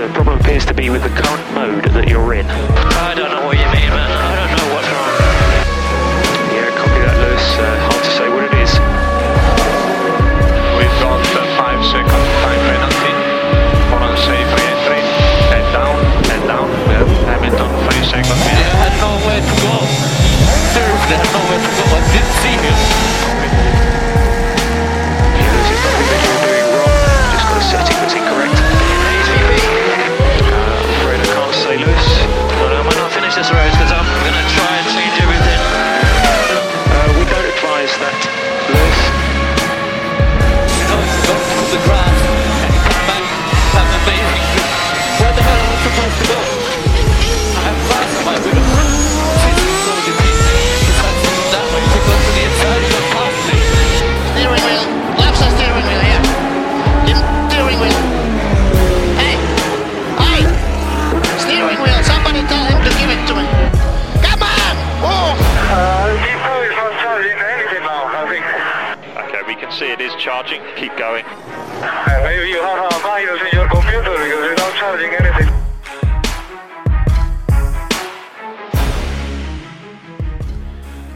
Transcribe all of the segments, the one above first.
the problem appears to be with the current mode that you're in. I don't know what you mean, man. I don't know what's wrong. Yeah, copy that, Lewis. Uh, hard to say what it is. We've got uh, five second time penalty for unsafe re-entry. Head down, head down. Yeah. Hamilton, three seconds. I had nowhere to go. Seriously, I had nowhere to go. I didn't see him. Cicero's charging. Keep going. Maybe you have a virus in your computer because it's not charging anything.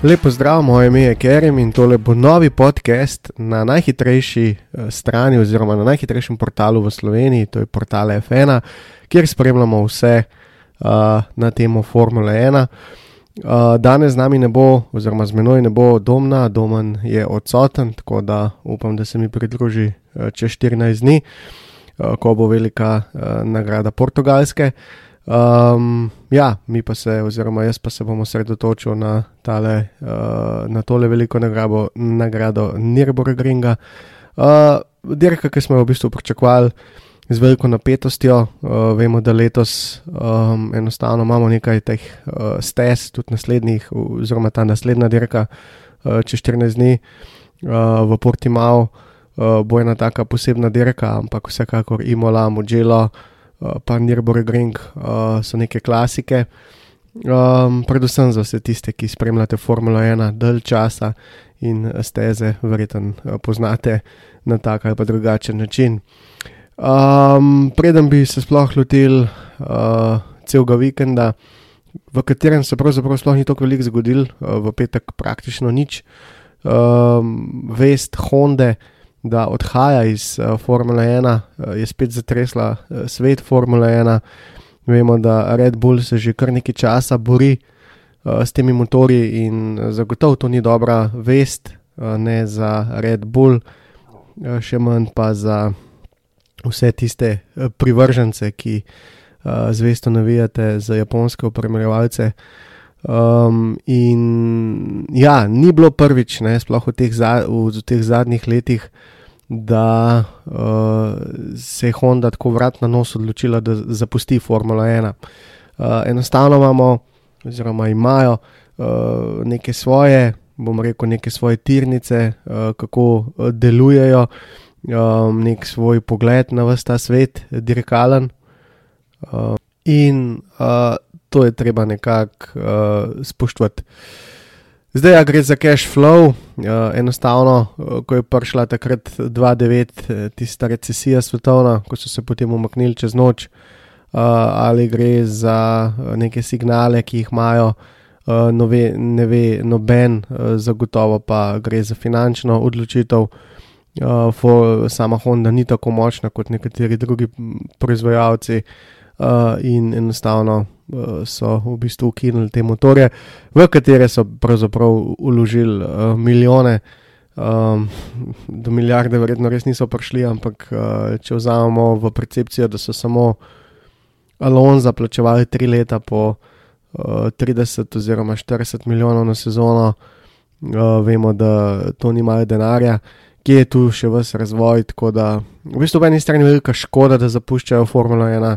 Lepo zdrav, moje ime je Kerem in tole bo novi podcast na najhitrejši eh, strani oziroma na najhitrejšem portalu v Sloveniji, to je portal F1, kjer spremljamo vse uh, na temo Formule 1. Danes z nami ne bo, oziroma z menoj ne bo Domna, Domen je odsoten, tako da upam, da se mi pridruži uh, čez 14 dni, uh, ko bo velika uh, nagrada Portugalske. Um, ja, mi pa se, oziroma jaz pa se bom osredotočil na, tale, uh, na tole veliko nagrado, nagrado Nürburgringa. Uh, dirka, ki smo jo v bistvu pričakovali z veliko napetostjo, uh, vemo, da letos um, enostavno imamo nekaj teh uh, stez, tudi naslednjih, oziroma ta naslednja dirka uh, čez 14 dni uh, v Portimao. Uh, bo ena taka posebna dirka, ampak vsekakor Imola, Mugello, uh, pa Nürburgring uh, so neke klasike. Um, predvsem za vse tiste, ki spremljate Formulo 1 dalj časa in steze, verjetno uh, poznate na tak ali pa drugačen način. Um, preden bi se sploh lotil uh, celega vikenda, v katerem se pravzaprav sploh ni tako veliko zgodil, uh, v petek praktično nič, um, vest Honda, da odhaja iz uh, Formule 1, uh, je spet zatresla uh, svet Formule 1. Vemo, da Red Bull se že kar nekaj časa bori uh, s temi motorji in zagotovo to ni dobra vest, uh, ne za Red Bull, uh, še manj pa za vse tiste uh, privržence, ki uh, zvesto navijate za japonske upremljevalce. Um, in ja, ni bilo prvič, ne, sploh v teh, za, v, v teh zadnjih letih, da uh, se je Honda tako vrat na nos odločila, da zapusti Formula 1. Uh, enostavno imamo, oziroma imajo uh, neke svoje, bom rekel, neke svoje tirnice, uh, kako uh, delujejo, um, nek svoj pogled na vse ta svet, dirkalen. Uh, in uh, to je treba nekako uh, spoštovati. Zdaj, ja, gre za cash flow, uh, enostavno, uh, ko je prišla takrat 2-9, tista recesija svetovna, ko so se potem umaknili čez noč, uh, ali gre za neke signale, ki jih imajo, uh, nove, ne ve noben, uh, zagotovo pa gre za finančno odločitev. Uh, for, sama Honda ni tako močna kot nekateri drugi proizvajalci, uh, in enostavno so v bistvu ukinili te motore, v katere so pravzaprav uložili uh, milijone, um, do milijarde, verjetno res niso prišli, ampak uh, če vzamemo v percepcijo, da so samo Alonso plačevali tri leta po uh, 30 oziroma 40 milijonov na sezono, uh, vemo, da to ni malo denarja. Kje je tu še vse razvoj, tako da v bistvu po eni strani je velika škoda, da zapuščajo Formula 1,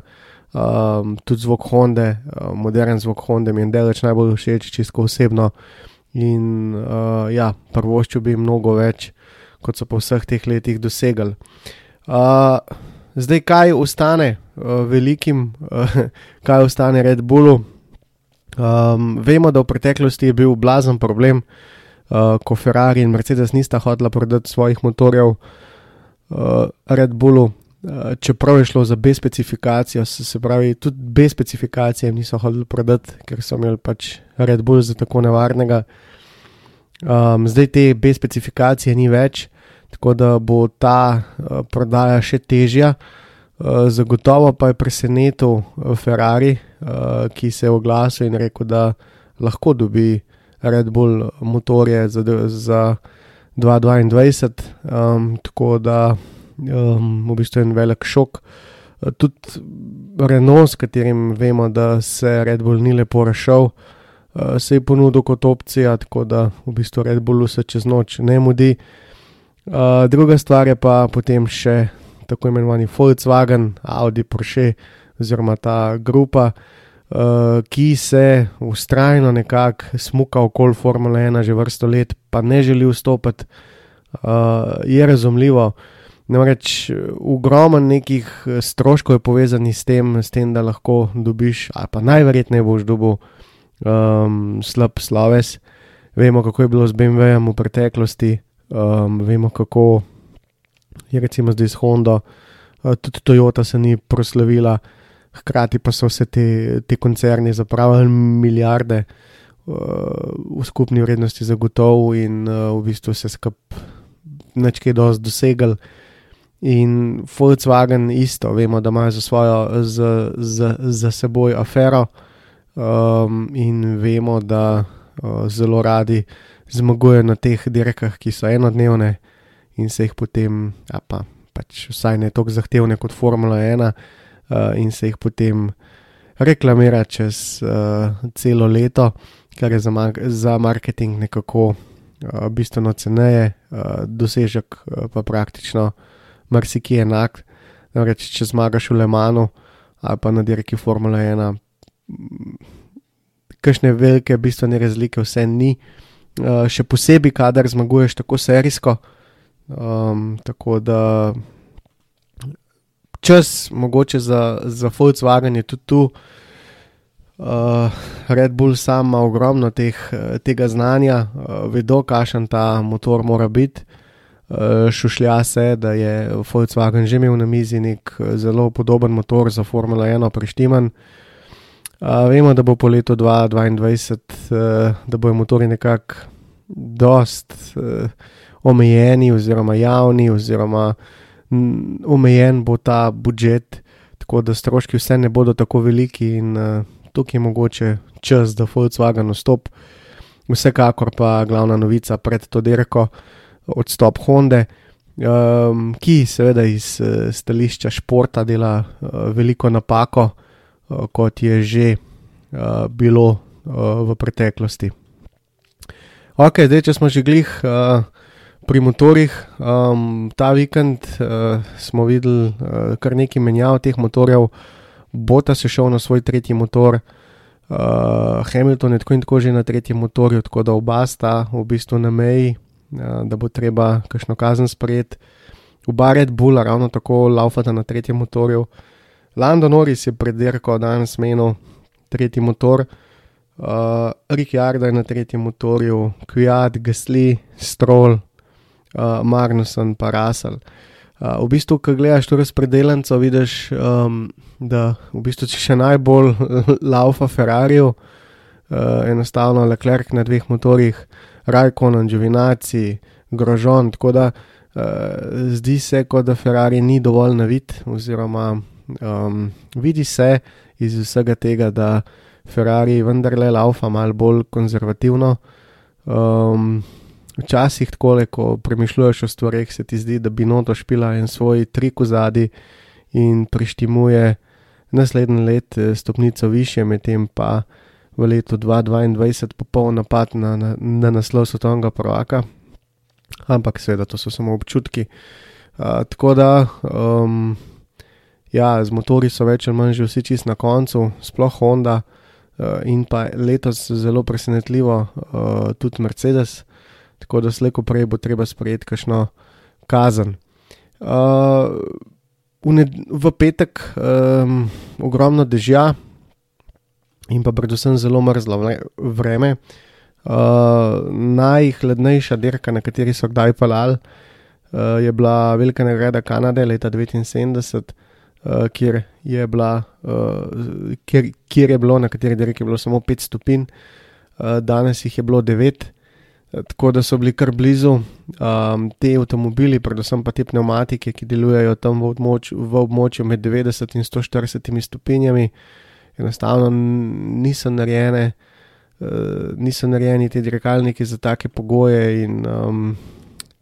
um, tudi zvok Honda, uh, modern zvok Honda mi je deleč najbolj všeč, čisto osebno. In uh, ja, prvoščil bi mnogo več, kot so po vseh teh letih dosegali. Uh, zdaj, kaj ostane uh, velikim, uh, kaj ostane Red Bullu? Um, vemo, da v preteklosti je bil blazen problem, uh, ko Ferrari in Mercedes nista hotela prodati svojih motorjev uh, Red Bullu. uh, čeprav je šlo za B specifikacijo, se, se pravi, tudi B specifikacije niso hodili prodati, ker so imeli pač Red Bull za tako nevarnega. Um, zdaj te B specifikacije ni več, tako da bo ta uh, prodaja še težja. Uh, zagotovo pa je presenetil Ferrari, uh, ki se je oglasil in rekel, da lahko dobi Red Bull motorje za, za 2022. Um, tako da um, v bistvu je en velik šok. Tudi Renault, s katerim vemo, da se Red Bull ni lepo rešil, uh, se je ponudil kot opcija, tako da v bistvu Red Bullu se čez noč ne mudi. Uh, druga stvar je pa potem še tako imenovani Volkswagen, Audi, Porsche oziroma ta grupa, ki se ustrajno nekako smuka okoli Formule 1 že vrsto let, pa ne želi vstopiti, uh, je razumljivo. Namreč ogromno nekih stroškov je povezanih s tem, s tem, da lahko dobiš, ali pa najverjetneje boš dobil um, slab sloves. Vemo, kako je bilo z BMW-jem v preteklosti, um, vemo, kako je recimo zdaj s Hondo, uh, tudi Toyota se ni proslavila, hkrati pa so vse te, te koncerni zapravili milijarde uh, v skupni vrednosti zagotovo in uh, v bistvu se skup nečkaj dosti dosegali. In Volkswagen isto, vemo, da imajo za, svojo, za, za, za seboj afero, um, in vemo, da uh, zelo radi zmagujejo na teh dirkah, ki so enodnevne, in se jih potem, ja pa, pač vsaj ne tako zahtevne kot Formula 1, uh, in se jih potem reklamira čez uh, celo leto, kar je za, mar za marketing nekako uh, bistveno ceneje, uh, dosežek uh, pa praktično marsikje enak. Namreč, če zmagaš v Le Manu ali pa na dirki Formula 1, kakšne velike bistvene razlike vse ni. Uh, še posebej, kadar zmaguješ tako serijsko. Um, tako da čas, mogoče za, za Volkswagen je tudi tu. Uh, Red Bull sam ima ogromno teh, tega znanja, uh, vedo, kakšen ta motor mora biti. Uh, šušlja se, da je Volkswagen že imel na mizi nek zelo podoben motor za Formula 1, preštiman. Uh, vemo, da bo po letu 2022, uh, da bojo motori nekako dost uh, omejeni, oziroma javni, oziroma m, omejen bo ta budžet, tako da stroški vse ne bodo tako veliki in uh, tukaj je mogoče čas, da Volkswagen vstop. Vsekakor pa glavna novica pred to dirko odstop Honda, um, ki seveda iz uh, stališča športa dela uh, veliko napako, uh, kot je že uh, bilo uh, v preteklosti. Ok, zdaj, če smo že glih uh, pri motorjih, um, ta vikend uh, smo videli uh, kar nekaj menjav teh motorjev, Bota se šel na svoj tretji motor. Uh, Hamilton je tako in tako že na tretjem motorju, tako da oba sta v bistvu na meji, da bo treba kakšno kazen sprejeti. Oba Red Bulla ravno tako laufata na tretjem motorju. Lando Norris je pred dirko danes menil tretji motor, uh, Ricciardo je na tretjem motorju, Kwiat, Gasly, Stroll, uh, Magnussen pa Russell. Uh, v bistvu, ko gledaš to razpredeljenco, vidiš, um, da v bistvu če še najbolj laufa Ferrari, uh, enostavno Leclerc na dveh motorjih, Rajkonon, Giovinacci, Grožon. Tako da uh, zdi se, kot da Ferrari ni dovolj navit, oziroma um, vidi se iz vsega tega, da Ferrari vendarle laufa malo bolj konzervativno. Um, včasih, tako, ko premišljuješ o stvarih, se ti zdi, da bi noto špila en svoj trik v zadnji in prištimuje naslednji let stopnico više, medtem pa v letu 2022 popoln napad na, na, na naslov svetovnega prvaka, ampak seveda to so samo občutki. Uh, tako da, um, ja, z motori so več ali manj že vsi čist na koncu, sploh Honda uh, in pa letos zelo presenetljivo uh, tudi Mercedes, tako da slejko prej bo treba sprejeti kakšno kazen. Uh, v, v petek um, ogromno dežja, in pa predvsem zelo mrzlo vreme. Uh, najhladnejša dirka, na kateri so kdaj pelali, uh, je bila velika nagrada Kanade leta 1979, uh, kjer, je bila, uh, kjer, kjer je bilo na kateri dirki bilo samo 5 stopinj, uh, danes jih je bilo 9. Tako da so bili kar blizu um, te avtomobili, predvsem pa te pneumatike, ki delujejo tam v območju, v območju med 90 in 140 stopinjami, enostavno niso narejene, uh, niso narejeni ti dirkalniki za take pogoje in um,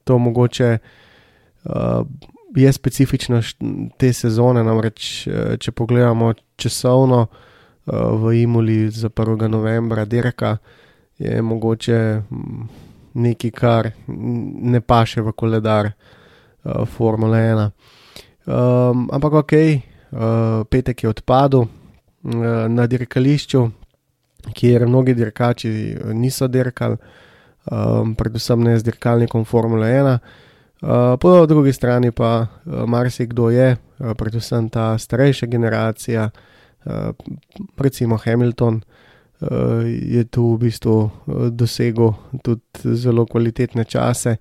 to mogoče uh, je specifično te sezone. Namreč, če pogledamo časovno uh, v Imuli za 1. novembra, dirka je mogoče nekaj, kar ne paše v koledar uh, Formule 1. Um, ampak ok, uh, petek je odpadel uh, na dirkališču, kjer mnogi dirkači niso dirkali, um, predvsem ne z dirkalnikom Formule 1. Uh, po drugi strani pa uh, marsikdo je, uh, predvsem ta starejša generacija, uh, recimo Hamilton, uh, uh, je tu v bistvu uh, dosegel tudi zelo kvalitetne čase,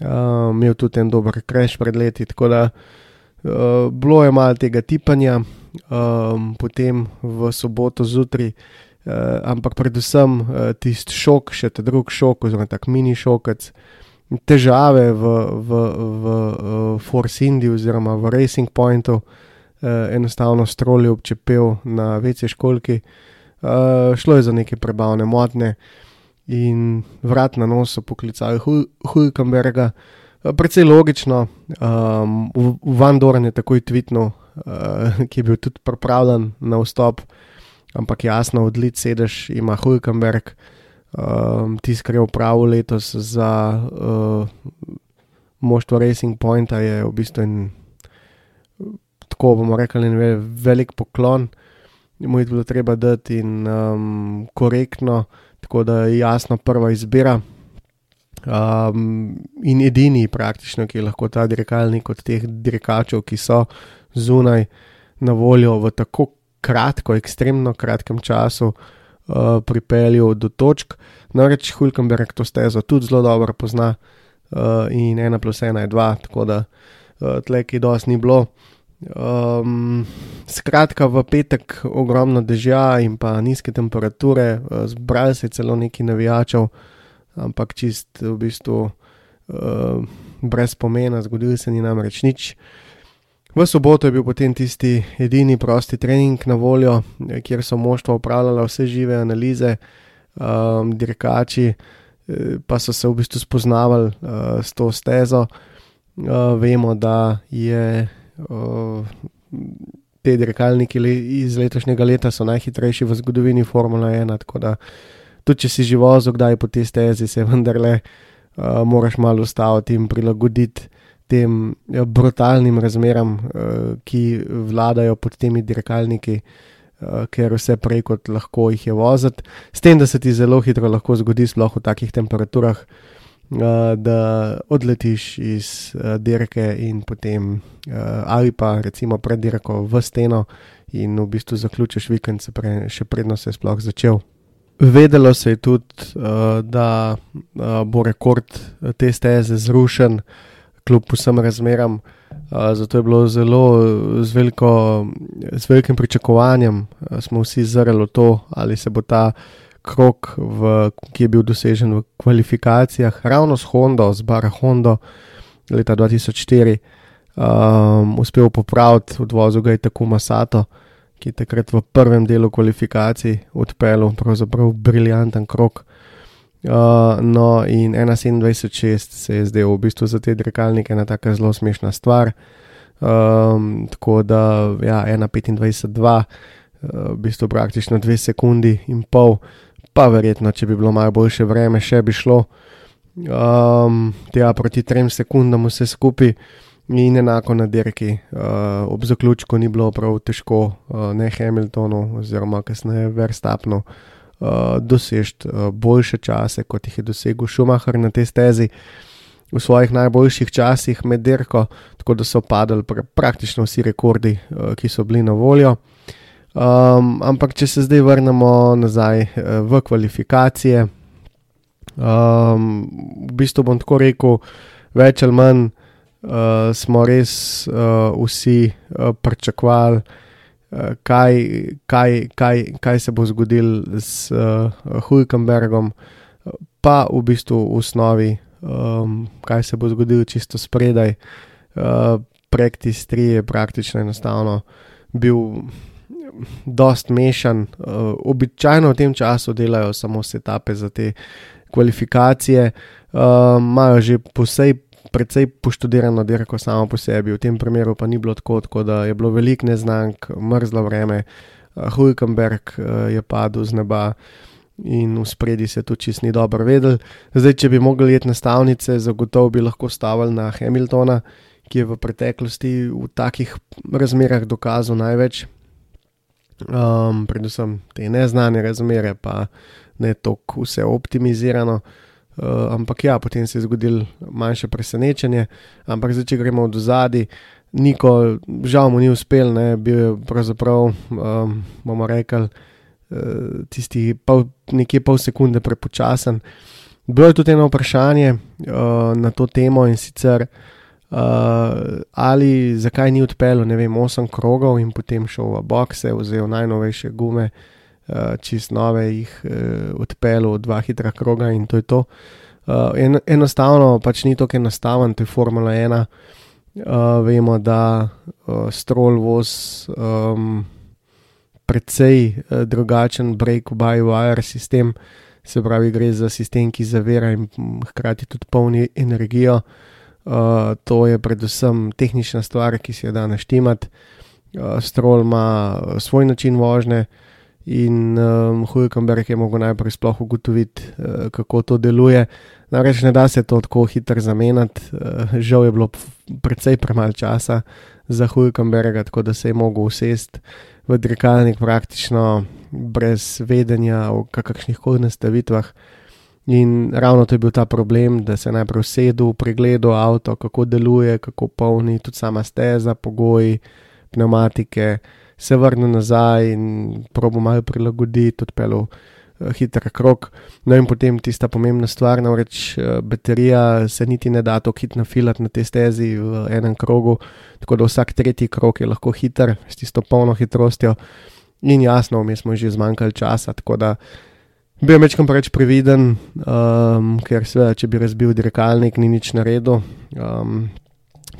uh, imel tudi en dober kreš pred leti. Tako da uh, bilo je malo tega tipanja, um, potem v soboto zjutraj. Uh, ampak predvsem uh, tisti šok, še ta drugi šok, oziroma tak mini šokec, težave v, v, v uh, Force Indy, oziroma v Racing Pointu, uh, enostavno strolj občepel na večji školki, uh, Uh, šlo je za neke prebavne motne in vrat na nos so poklicali Hulkenberga. Uh, Predvsej logično, um, Van Doren je takoj tvitnil, uh, ki je bil tudi pripravljen na vstop, ampak jasno, odlič sedež ima Hulkenberg, um, tisti, kar je upravil letos za uh, moštvo Racing Pointa, je v bistvu en, tako bomo rekli, velik poklon mu je bilo treba dati in um, korektno, tako da je jasno prva izbira. Um, in edini, praktično, ki je lahko ta dirkalnik od teh dirkačev, ki so zunaj na voljo v tako kratko, ekstremno kratkem času, uh, pripeljal do točk. Namreč Hulkenberg to stezo tudi zelo dobro pozna uh, in ena plus ena je dva, tako da uh, tle, ki dos ni bilo. Um, skratka, v petek ogromno dežja in pa nizke temperature, uh, zbrali se je celo neki navijačev, ampak čist v bistvu uh, brez pomena, zgodil se ni namreč nič. V soboto je bil potem tisti edini prosti trening na voljo, kjer so moštva upravljala vse žive analize, um, dirkači eh, pa so se v bistvu spoznavali uh, s to stezo. Uh, vemo, da je te dirkalniki iz letošnjega leta so najhitrejši v zgodovini Formula 1. Tako da tudi če si že vozil, kdaj po tej stezi, se vendarle uh, moraš malo ustaviti in prilagoditi tem brutalnim razmeram, uh, ki vladajo pod temi dirkalniki. Uh, ker vse prej kot lahko jih je voziti, s tem, da se ti zelo hitro lahko zgodi, sploh v takih temperaturah, uh, da odletiš iz uh, dirke in potem uh, ali pa recimo pred dirko v steno in v bistvu zaključiš vikend, pre, še predno se je sploh začel. Vedelo se je tudi, uh, da uh, bo rekord te steze zrušen, kljub vsem razmeram. Uh, zato je bilo zelo z, veliko, z velikim pričakovanjem, uh, smo vsi zrli to, ali se bo ta krok, v, ki je bil dosežen v kvalifikacijah, ravno s Hondo, z Bara Hondo leta 2004, um, uspel popraviti, odvozil ga je tako Masato, ki je takrat v prvem delu kvalifikacij odpeljal pravzaprav briljanten krok. Uh, no, in 21.6 se je zdel v bistvu za te dirkalnike ena tako zelo smešna stvar. Um, tako da, ja, 1.25.2, uh, v bistvu praktično 2 sekundi in pol, pa verjetno, če bi bilo malo boljše vreme, še bi šlo. Um, tja proti trem sekundam vse skupaj in enako na dirki. Uh, ob zaključku ni bilo prav težko, uh, ne Hamiltonu, oziroma kasneje Verstapnu, uh, doseči uh, boljše čase, kot jih je dosegel Schumacher na tej stezi. V svojih najboljših časih med dirko, tako da so padali pra praktično vsi rekordi, uh, ki so bili na voljo. Um, ampak, če se zdaj vrnemo nazaj uh, v kvalifikacije, um, v bistvu bom tako rekel, več ali manj uh, smo res uh, vsi uh, pričakovali, uh, kaj, kaj, kaj, kaj se bo zgodilo s uh, Hulkenbergom, pa v bistvu v osnovi, um, kaj se bo zgodilo čisto spredaj. Uh, Praktis 3 je praktično enostavno bil dost mešan. Uh, običajno v tem času delajo samo setape za te kvalifikacije, imajo uh, že posej, precej poštudirano dirko samo po sebi, v tem primeru pa ni bilo tako, tako da je bilo veliko neznank, mrzlo vreme, uh, Hulkenberg uh, je padel z neba. In v spredi se to čist ni dobro vedel. Zdaj, če bi mogli jeti na stavnice, zagotovo bi lahko stavili na Hamiltona, ki je v preteklosti v takih razmerah dokazal največ um, predvsem te neznane razmere, pa ne tako vse optimizirano. Uh, ampak ja, potem se je zgodilo manjše presenečenje. Ampak zdaj, če gremo od zadaj, Niko, žal mu ni uspel, ne, bil je pravzaprav, um, bomo rekli, uh, tisti pol, nekje pol sekunde prepočasen. Bilo je tudi eno vprašanje uh, na to temo in sicer uh, ali zakaj ni odpeljal, ne vem, 8 krogov in potem šel v boxe, vzel najnovejše gume, uh, čist nove, jih uh, odpeljal, dva hitra kroga in to je to. Uh, en, enostavno pač ni tako enostaven, to je Formula 1. Uh, vemo, da uh, strol voz um, precej uh, drugačen break-by-wire sistem, se pravi, gre za sistem, ki zavira in hkrati tudi polni energijo. Uh, Uh, to je predvsem tehnična stvar, ki si jo da naštemati. Uh, Strol ima uh, svoj način vožnje in um, Hulkenberg je mogel najprej sploh ugotoviti, uh, kako to deluje. Namreč ne da se to tako hitro zamenjati, uh, žal je bilo precej premalo časa za Hulkenberga, tako da se je mogel usesti v dirkalnik praktično brez vedenja o kakršnih koli nastavitvah. In ravno to je bil ta problem, da se najprej usedel, pregledal avto, kako deluje, kako polni, tudi sama steza, pogoji, pneumatike, se vrnil nazaj in probo malo prilagoditi, odpeljal uh, hiter krok. No in potem tista pomembna stvar, namreč uh, baterija se niti ne da tako hitro nafilati na tej stezi v enem krogu, tako da vsak tretji krok je lahko hiter, s tisto polno hitrostjo. In jasno, mi smo že zmanjkali časa, tako da Bil je večkrat preveč previden, um, ker seveda, če bi razbil dirkalnik, ni nič naredil. Um,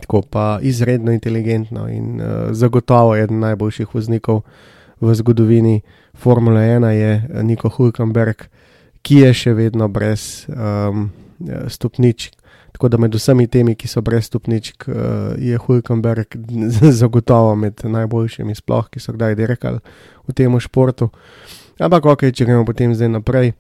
tako pa izredno inteligentno in uh, zagotovo eden najboljših voznikov v zgodovini Formule 1 je Niko Hulkenberg, ki je še vedno brez um, stopničk. Tako da med vsemi temi, ki so brez stopničk, uh, je Hulkenberg zagotovo med najboljšimi, sploh ki so kdaj dirkali v tem športu. Ampak, ok, če gremo potem zdaj naprej.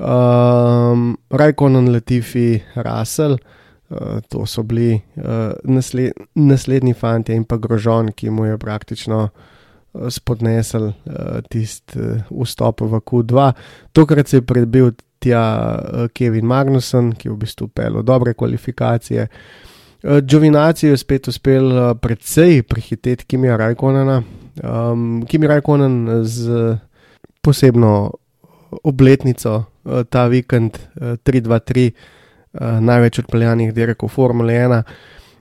Um, Rajkonon Latifi, Russell, uh, to so bili uh, nasled, naslednji fanti in pa grožon, ki mu je praktično uh, spodnesel uh, tisti uh, vstop v Q2. Tokrat se je predbil tja uh, Kevin Magnuson, ki je v bistvu pel dobre kvalifikacije. Džovinacijo je spet uspel precej prehiteti Kimija Rajkonena. Um, Kimi Rajkonen z posebno obletnico eh, ta vikend, 3-2-3, eh, eh, največ odpeljanih direkov Formule 1.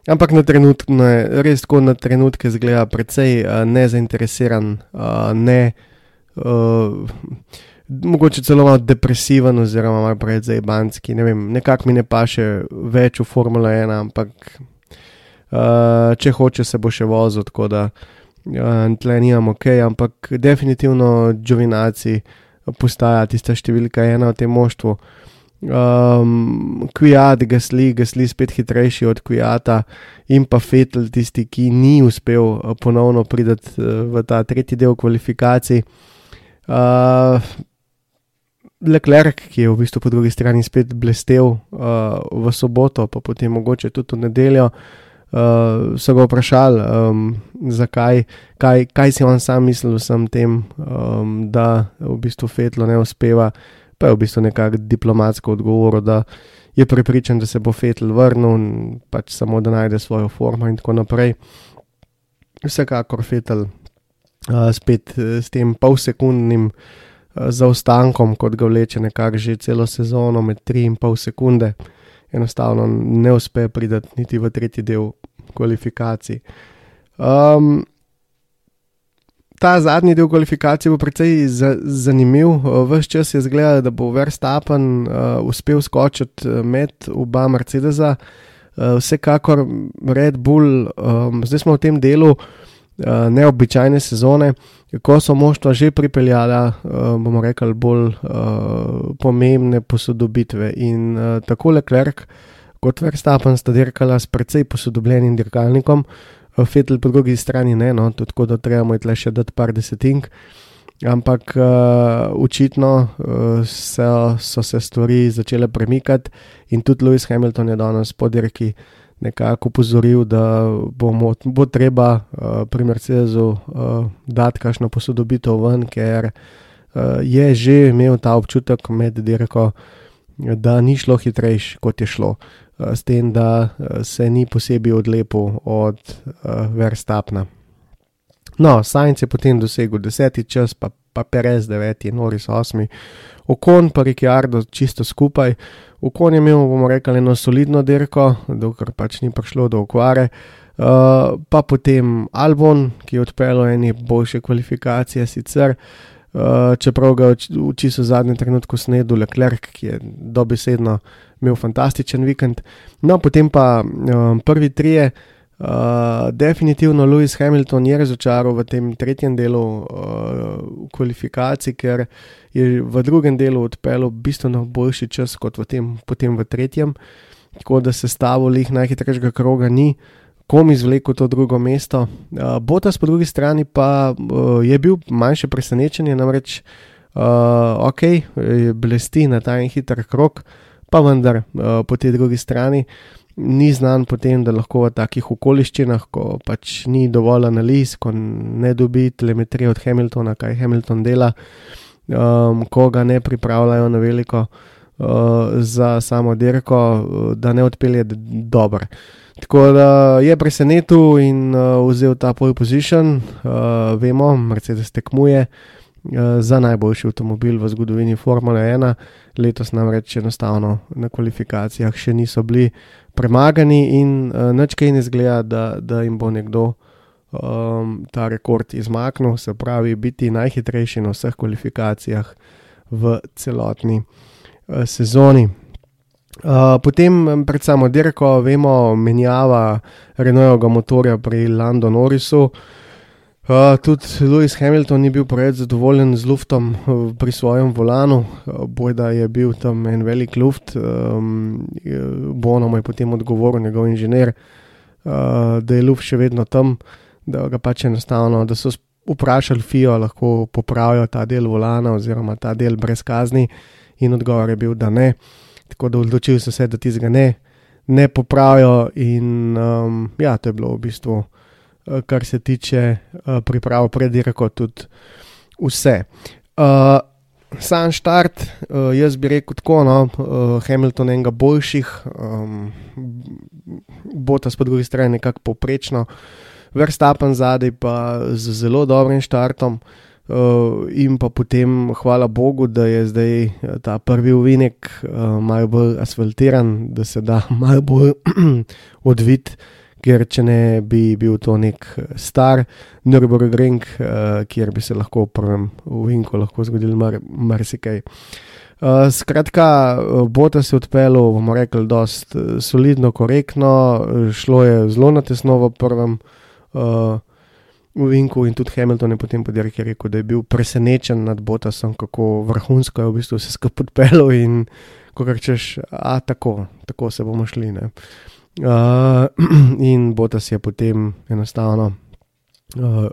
Ampak na trenutke, res tako na trenutke zgleda precej nezainteresiran, ne, mogoče celo malo depresiven, oziroma malo preveč zaibanski. Ne vem, nekako mi ne paše več v Formule 1, ampak če hoče, se bo še vozil, tle nimamo ok, ampak definitivno Džovinaci postaja tista številka ena v tem moštvu. Um, Kujat, Gasli, Gasli spet hitrejši od Kujata in pa Fetel, tisti, ki ni uspel ponovno priti v ta tretji del kvalifikacij. Uh, Leclerc, ki je v bistvu po drugi strani spet blestev uh, v soboto, pa potem mogoče tudi v nedeljo, uh, uh, so ga vprašali, um, zakaj, kaj, kaj si on sam mislil o vsem tem, um, da v bistvu Fetlo ne uspeva. Pa je v bistvu nekako diplomatsko odgovoril, da je prepričan, da se bo Fetl vrnil in pač samo da najde svojo formo in tako naprej. Vsekakor Fetl uh, spet uh, s tem polsekundnim uh, zaostankom, kot ga vleče nekako že celo sezono med 3 in pol sekunde enostavno ne uspe priti niti v tretji del kvalifikacij. Um, ta zadnji del kvalifikacije bo precej za, zanimiv. Ves čas je zgledal, da bo Verstappen uh, uspel skočiti med oba Mercedesa. Uh, vsekakor Red Bull, um, zdaj smo v tem delu uh, neobičajne sezone, ko so moštva že pripeljala, uh, bomo rekli, bolj uh, pomembne posodobitve. In uh, tako Leclerc kot Verstappen sta dirkala s precej posodobljenim dirkalnikom. Fetel po drugi strani ne, no, tako da trebamo je tle še dati par desetink. Ampak uh, očitno uh, so, so se stvari začele premikati, in tudi Lewis Hamilton je danes po dirki nekako upozoril, da bomo, bo treba uh, pri Mercedesu uh, dati kakšno posodobitev ven, ker uh, je že imel ta občutek med dirko, da ni šlo hitrejš, kot je šlo. Uh, s tem, da eh, se ni posebej odlepil od uh, Verstapna. No, Sajnc je potem dosegel deseti čas, pa, pa Perez deveti, Noris osmi, Okon pa Ricciardo čisto skupaj. Okon je imel, bomo rekli, eno solidno dirko, dokler pač ni prišlo do okvare. Uh, pa potem Albon, ki je odpeljal ene boljše kvalifikacije, sicer, uh, čeprav ga v čisto zadnjem trenutku snedel Leclerc, ki je dobesedno imel fantastičen vikend. No, potem pa um, prvi trije, uh, definitivno Lewis Hamilton je razočaral v tem tretjem delu uh, kvalifikacij, ker je v drugem delu odpeljal bistveno boljši čas kot v tem, potem v tretjem. Tako da se stavil jih najhitrejšega kroga ni. Kom izvlekel to drugo mesto. Uh, Botas po drugi strani pa uh, je bil manjše presenečenje, namreč uh, ok, blesti na ta en hiter krok, uh, pa vendar uh, po tej drugi strani ni znan potem, da lahko v takih okoliščinah, ko pač ni dovolj analiz, ko ne dobi telemetrije od Hamiltona, kaj Hamilton dela, um, ko ga ne pripravljajo na veliko uh, za samo dirko, uh, da ne odpelje dobro. Tako da je presenetil in uh, vzel ta pole position, uh, vemo, Mercedes tekmuje. Eh, za najboljši avtomobil v zgodovini Formule 1. Letos namreč enostavno na kvalifikacijah še niso bili premagani in uh, nič kaj ne zgleda, da, da jim bo nekdo um, ta rekord izmaknil, se pravi, biti najhitrejši na vseh kvalifikacijah v celotni uh, sezoni. Uh, potem, pred samo dirko, vemo, menjava Renaultovega motorja pri Lando Norrisu. Uh, Uh, tudi Lewis Hamilton ni bil preveč zadovoljen z luftom uh, pri svojem volanu, bojda je bil tam en velik luft. Um, Bono je potem odgovoril njegov inženir, uh, da je luft še vedno tam, da ga pač enostavno, da so vprašali FIO, lahko popravijo ta del volana oziroma ta del brez kazni, in odgovor je bil, da ne. Tako da odločili so se, da tizga ne, ne popravijo, in um, ja, to je bilo v bistvu. Eh, kar se tiče uh, priprav pred dirko, tudi vse. Uh, sam štart, uh, jaz bi rekel tako, no, uh, Hamilton enega boljših, um, Botas po drugi strani nekako poprečno, Verstappen zadaj pa z zelo dobrim štartom. Uh, in pa potem, hvala Bogu, da je zdaj ta prvi uvinek uh, malo bolj asfaltiran, da se da malo bolj odvit uh, ker če ne bi bil to nek eh, star Nürburgring, uh, kjer bi se lahko v prvem uvinku zgodil marsikaj. Uh, skratka, bota se je odpeljal, bomo rekli, dost solidno, korektno, šlo je zelo na tesno v prvem uh, uvinku in tudi Hamilton je potem podirki rekel, da je bil presenečen nad botasom, kako vrhunsko je v bistvu se skupaj odpeljal in ko rečeš, a tako, tako se bomo šli. Ne. Uh, in Botas je potem enostavno uh,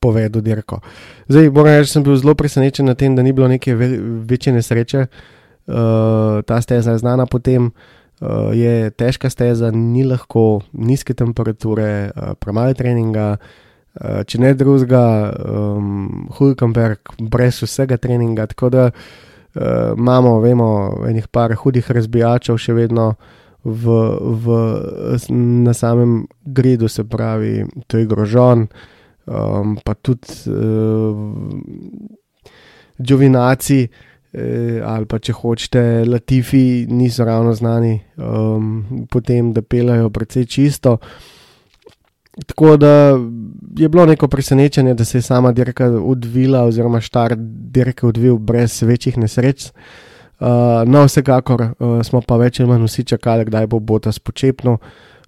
povedal dirko. Zdaj, moram reči, sem bil zelo presenečen na tem, da ni bilo neke ve večje nesreče. Uh, ta steza je znana potem, uh, je težka steza, ni lahko, nizke temperature, uh, premalo treninga. Uh, če ne drugega, um, Hulkenberg, brez vsega treninga. Tako da uh, imamo, vemo, enih par hudih razbijačev še vedno v, v, na samem gridu, se pravi, to je grožon, um, pa tudi uh, Džovinaci eh, ali pa če hočete, Latifi niso ravno znani, um, potem da pelajo precej čisto. Tako da je bilo neko presenečenje, da se je sama dirka odvila, oziroma štart dirke odvil brez večjih nesreč. Uh, no, vsekakor uh, smo pa več ali manj vsi čakali, kdaj bo Botas počepnil.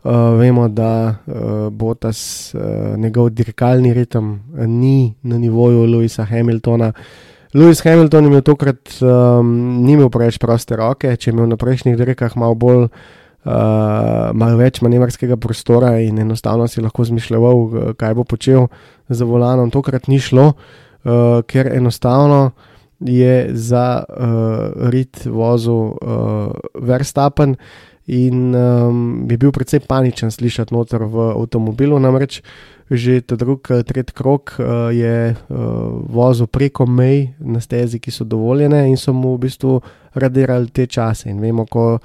Uh, vemo, da uh, Botas, uh, njegov dirkalni ritem, uh, ni na nivoju Louisa Hamiltona. Louis Hamilton je imel tokrat um, ni imel preveč proste roke, če je imel na prejšnjih dirkah malo bolj. Uh, malo več manevrskega prostora in enostavno si lahko zmišljal, kaj bo počel za volanom. Tokrat ni šlo, uh, ker enostavno je za uh, rit vozil uh, Verstappen in um, je bil precej paničen slišati noter v avtomobilu. Namreč že ta drugi, tretji krok uh, je uh, vozil preko mej na stezi, ki so dovoljene in so mu v bistvu radirali te čase. In vemo, ko uh,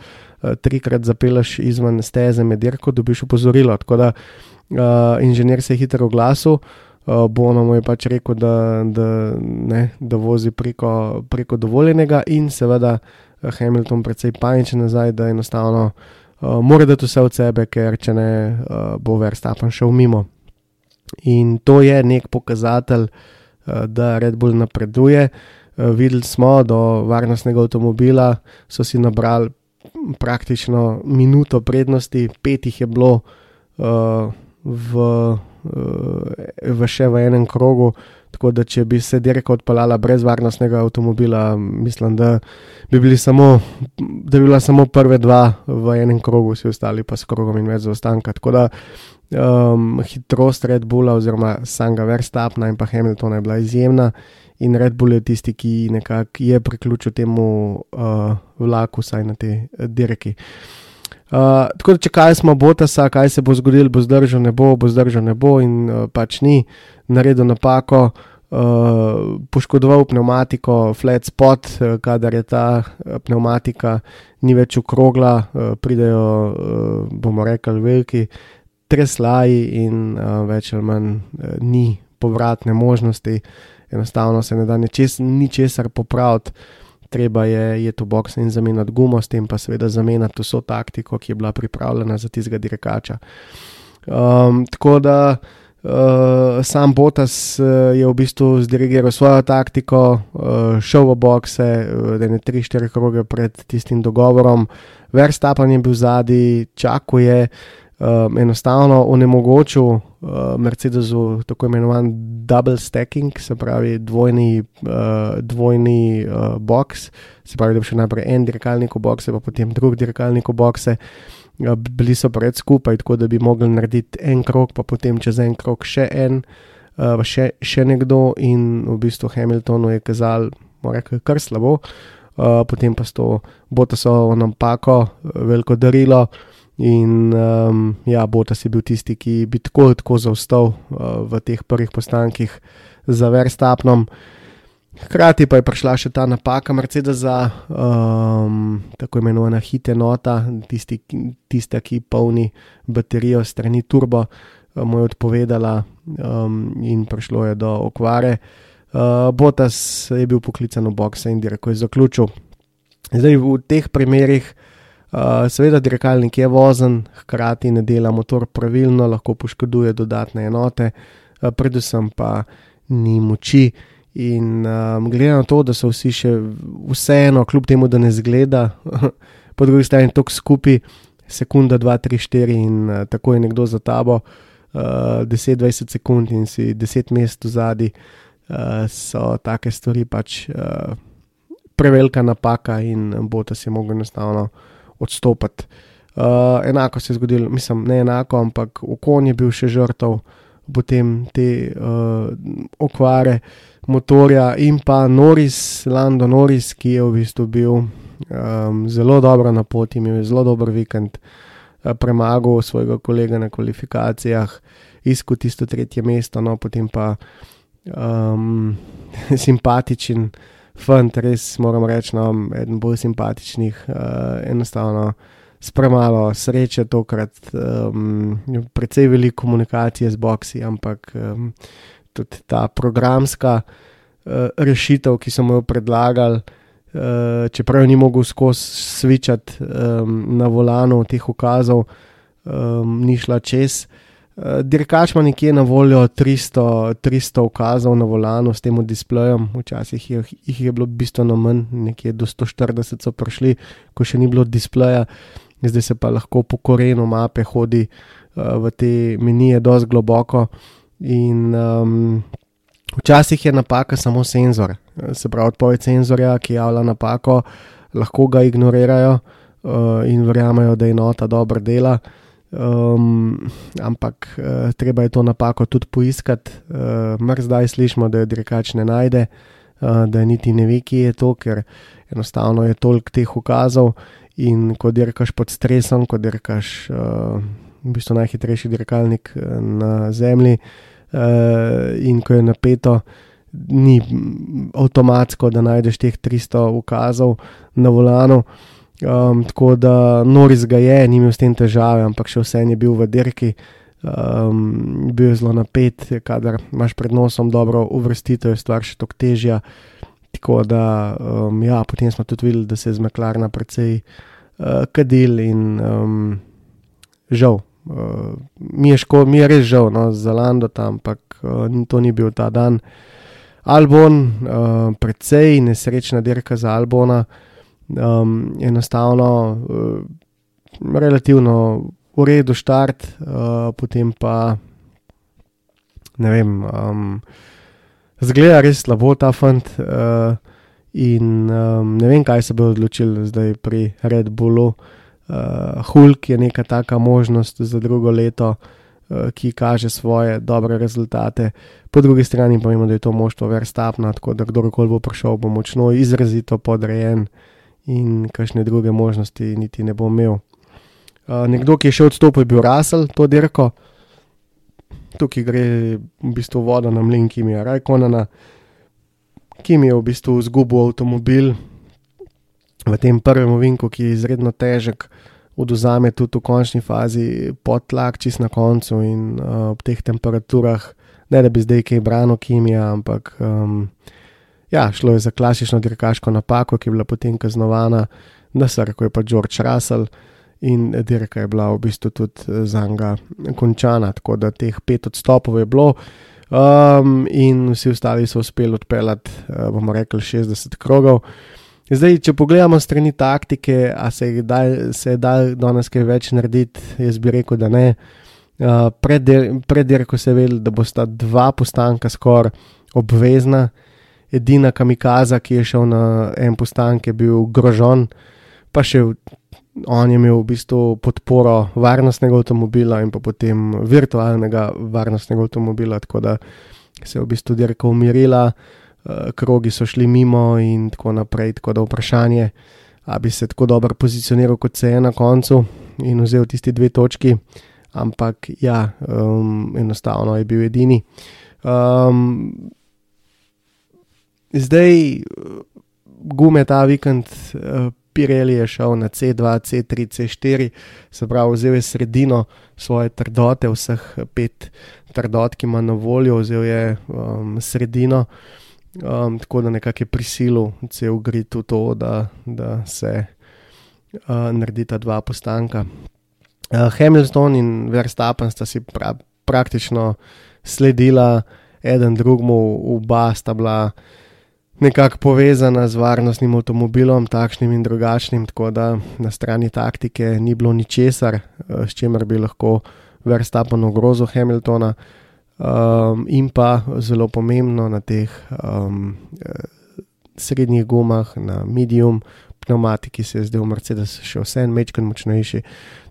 trikrat zapelaš izven steze med dirko, dobiš upozorilo. Tako da uh, inženir se je hitro oglasil. Uh, Bono mu je pač rekel, da, da, ne, da vozi preko, preko dovoljenega, in seveda Hamilton precej paničen nazaj, da enostavno uh, mora dati vse od sebe, ker če ne uh, bo Verstappen šel mimo. In to je nek pokazatelj, uh, da Red Bull napreduje. Uh, videli smo, do varnostnega avtomobila so si nabrali praktično minuto prednosti, pet jih je bilo uh, v, v še v enem krogu. Tako da, če bi se dirka odpeljala brez varnostnega avtomobila, mislim, da bi, samo, da bi bila samo prve dva v enem krogu, vsi ostali pa s krogom in več zaostanka. Tako da um, hitrost Red Bulla oziroma samega Verstappna in pa Hamiltona je bila izjemna in Red Bull je tisti, ki nekako je priključil temu uh, vlaku, saj na te uh, dirki. Uh, tako da, če kaj smo Botasa, kaj se bo zgodilo, bo zdržal, ne bo, bo zdržal, ne bo, in uh, pač ni naredil napako, uh, poškodoval pneumatiko, flat spot, uh, kadar je ta uh, pneumatika ni več okrogla, uh, pridejo, uh, bomo rekli, veliki treslaji in uh, več ali manj uh, ni povratne možnosti, enostavno se ne da ničesar popraviti treba je iti v box in zamenjati gumo, s tem pa seveda zamenjati vso taktiko, ki je bila pripravljena za tistega dirkača. Um, tako da uh, sam Botas uh, je v bistvu zdirigiral svojo taktiko, uh, šel v boxe, uh, da ne tri, štiri kroge pred tistim dogovorom, Verstappen je bil zadnji, čakuje um, enostavno onemogočil uh, Mercedesu tako imenovan double stacking, se pravi dvojni, uh, dvojni uh, box, se pravi, da bi šel najprej en dirkalnik v boxe, pa potem drug dirkalnik v boxe. Uh, bili so pred skupaj, tako da bi mogli narediti en krok, pa potem čez en krok še en, uh, še, še nekdo, in v bistvu Hamiltonu je kazal, reči, kar slabo, uh, potem pa s to botosovo napako, veliko darilo. In um, ja, Botas je bil tisti, ki bi tako ali tako zaostal uh, v teh prvih postankih za Verstapnom. Hkrati pa je prišla še ta napaka Mercedesa, um, tako imenovana hite nota, tisti, tista, ki polni baterijo strani turbo, uh, mu je odpovedala um, in prišlo je do okvare. Uh, Botas je bil poklican v boxe in dirko je zaključil. Zdaj v teh primerih. Uh, seveda, dirkalnik je vozen, hkrati ne dela motor pravilno, lahko poškoduje dodatne enote, uh, predvsem pa ni moči. In um, glede na to, da so vsi še vseeno, kljub temu, da ne zgleda, po drugi strani tok skupaj, sekunda, 2, 3, 4 in uh, tako je nekdo za tabo, uh, 10-20 sekund in si 10 mest v zadnji, uh, so take stvari pač uh, prevelika napaka in bo ta si mogel enostavno odstopiti. Uh, enako se je zgodilo, mislim, ne enako, ampak okon je bil še žrtev potem te uh, okvare motorja in pa Noris, Lando Noris, ki je v bistvu bil um, zelo dobro na poti, imel je zelo dober vikend, uh, premagal svojega kolega na kvalifikacijah, iskal tisto tretje mesto, no potem pa um, simpatičen fant, res moram reči, no, eden bolj simpatičnih, uh, enostavno s premalo sreče, tokrat um, precej veliko komunikacije z boksi, ampak um, tudi ta programska uh, rešitev, ki so mu jo predlagali, uh, čeprav ni mogel skozi svičati um, na volanu teh ukazov, um, ni šla čez. Dirkač ima nekje na voljo 300, 300 ukazov na volanu s tem displejem, včasih je, jih je bilo bistveno manj, nekje do 140 so prišli, ko še ni bilo displeja, zdaj se pa lahko po korenu mape hodi uh, v te menije, dosti globoko. In um, včasih je napaka samo senzor, se pravi, odpoved senzorja, ki javlja napako, lahko ga ignorirajo uh, in verjamejo, da je nota dobro dela. Um, ampak uh, treba je to napako tudi poiskati. Uh, Mrz zdaj slišimo, da je dirkač ne najde, uh, da niti ne ve, kje je to, ker enostavno je toliko teh ukazov in ko dirkaš pod stresom, ko dirkaš uh, v bistvu najhitrejši dirkalnik na zemlji uh, in ko je napeto, ni avtomatsko, da najdeš teh 300 ukazov na volanu. Um, tako da Noris ga je, ni imel s tem težave, ampak še vse je bil v dirki, um, bil je zelo napet, kadar imaš pred nosom dobro uvrstitev, je stvar še toliko težja. Tako da, um, ja, potem smo tudi videli, da se je z Meklarna precej uh, kadil in um, žal. Uh, mi, je ško, mi je res žal no, za Lando tam, ampak uh, to ni bil ta dan. Albon, uh, precej nesrečna dirka za Albona um, enostavno, uh, relativno v redu štart, uh, potem pa ne vem, um, zgleda res slabo ta fant. Uh, In um, ne vem, kaj se bo odločil zdaj pri Red Bullu. Uh, Hulk je neka taka možnost za drugo leto, uh, ki kaže svoje dobre rezultate. Po drugi strani pa vemo, da je to moštvo verstapno, tako da kdorkoli bo prišel, bo močno izrazito podrejen. Uh, in kakšne druge možnosti niti ne bo imel. Uh, nekdo, ki je še odstopil, je bil Russell, to dirko, tukaj gre v bistvu voda na mlin, ki mi je Rajkonana, ki mi je v bistvu izgubil avtomobil v tem prvem ovinku, ki je izredno težek, oduzame tudi v končni fazi podtlak, čist na koncu in uh, ob teh temperaturah, ne da bi zdaj kaj branil kemija, ampak. Um, Ja, šlo je za klasično dirkaško napako, ki je bila potem kaznovana, da se reko je pa George Russell in dirka je bila v bistvu tudi eh, za njega končana, tako da teh pet odstopov je bilo. Um, in vsi ostali so uspeli odpeljati, uh, bomo rekli, 60 krogov. Zdaj, če pogledamo strani taktike, a se je dal danes kaj več narediti, jaz bi rekel, da ne. Uh, pred dirko se je vedel, da bosta dva postanka skoraj obvezna edina kamikaza, ki je šel na en postanek, je bil grožen, pa še on je imel v bistvu podporo varnostnega avtomobila in pa potem virtualnega varnostnega avtomobila, tako da se je v bistvu dirka umirila, eh, krogi so šli mimo in tako naprej. Tako da vprašanje, ali bi se tako dobro pozicioniral kot se je na koncu in vzel tisti dve točki. Ampak ja, um, enostavno je bil edini. Um, Zdaj, gume ta vikend, uh, Pirelli je šel na C2, C3, C4, se pravi, vzel je sredino svoje trdote, vseh pet trdot, ki ima na voljo, vzel je um, sredino, um, tako da nekako je prisilil cel grid v to, da, da se uh, naredita dva postanka. Uh, Hamilton in Verstappen sta si pra, praktično sledila, eden drugemu, oba sta bila nekako povezana z varnostnim avtomobilom, takšnim in drugačnim, tako da na strani taktike ni bilo ničesar, eh, s čimer bi lahko Verstappen ogrozil Hamiltona. Um, in pa zelo pomembno na teh um, srednjih gumah, na medium, pneumatiki se je v Mercedes še vse en mečken močnejši.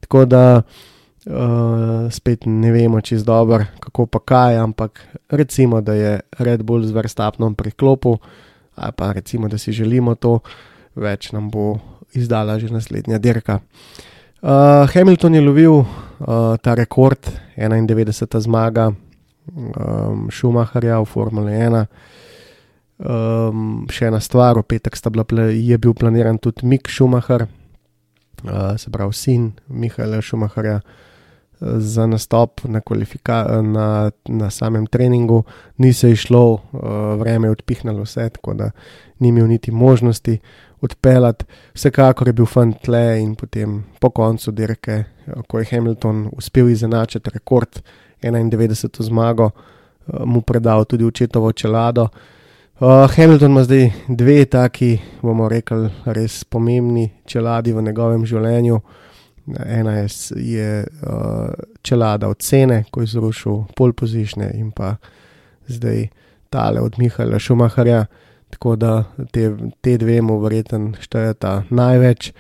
Tako da uh, spet ne vemo čez dobro, kako pa kaj, ampak recimo, da je Red Bull z Verstappenom priklopil ali pa recimo, da si želimo to, več nam bo izdala že naslednja dirka. Uh, Hamilton je lovil uh, ta rekord, 91. zmaga um, Schumacherja v Formule 1. Um, še ena stvar, v petek bila, je bil planiran tudi Mick Schumacher, uh, se pravi sin Mihaela Schumacherja za nastop na, na, na samem treningu, ni se išlo, uh, vreme je odpihnilo vse, tako da ni imel niti možnosti. odpeljati. Vsekakor je bil fant tle in potem po koncu dirke, eh, ko je Hamilton uspel izenačiti rekord 91. zmago, eh, mu predal tudi očetovo čelado. Uh, Hamilton ima zdaj dve taki, bomo rekli, res pomembni čeladi v njegovem življenju. Ena je, je uh, čelada od cene, ko je zrušil pol pozišne in pa zdaj tale od Mihaela Šumaharja. Tako da te, te dve mu verjetno štejeta največ.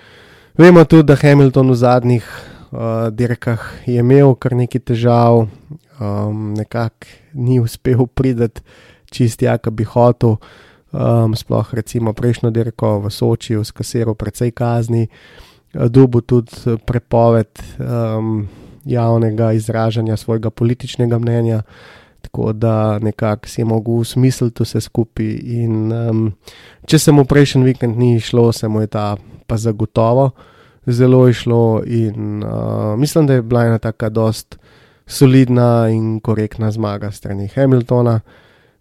Vemo tudi, da Hamilton v zadnjih uh, dirkah je imel kar nekaj težav, um, nekako ni uspel priti čist ja, ki bi hotel. Um, sploh recimo prejšnjo dirko v Sočiju s kasirom precej kazni, dubu tudi prepoved um, javnega izražanja svojega političnega mnenja, tako da nekako si je mogel usmisliti vse skupaj. In um, če se mu prejšnji vikend ni šlo, se mu je ta pa zagotovo zelo išlo. In uh, mislim, da je bila ena taka dost solidna in korektna zmaga strani Hamiltona.